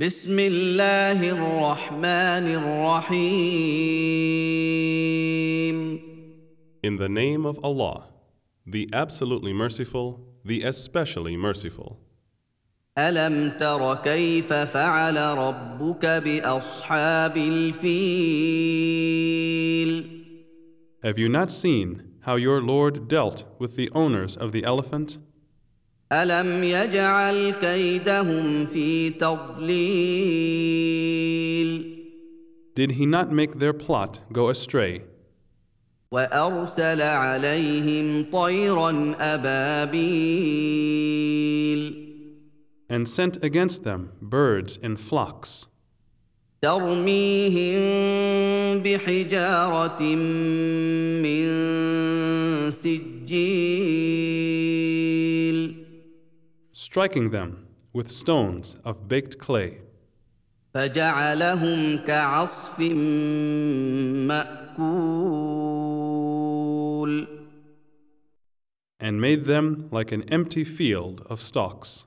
بسم الله الرحمن الرحيم In the name of Allah, the absolutely merciful, the especially merciful. ألم تر كيف فعل ربك بأصحاب الفيل Have you not seen how your Lord dealt with the owners of the elephant? ألم يجعل كيدهم في تضليل Did he not make their plot go astray, وأرسل عليهم طيرا أبابيل and sent against them birds in flocks, ترميهم بحجارة من سجيل striking them with stones of baked clay, فجعلهم كعصف مأكول and made them like an empty field of stalks.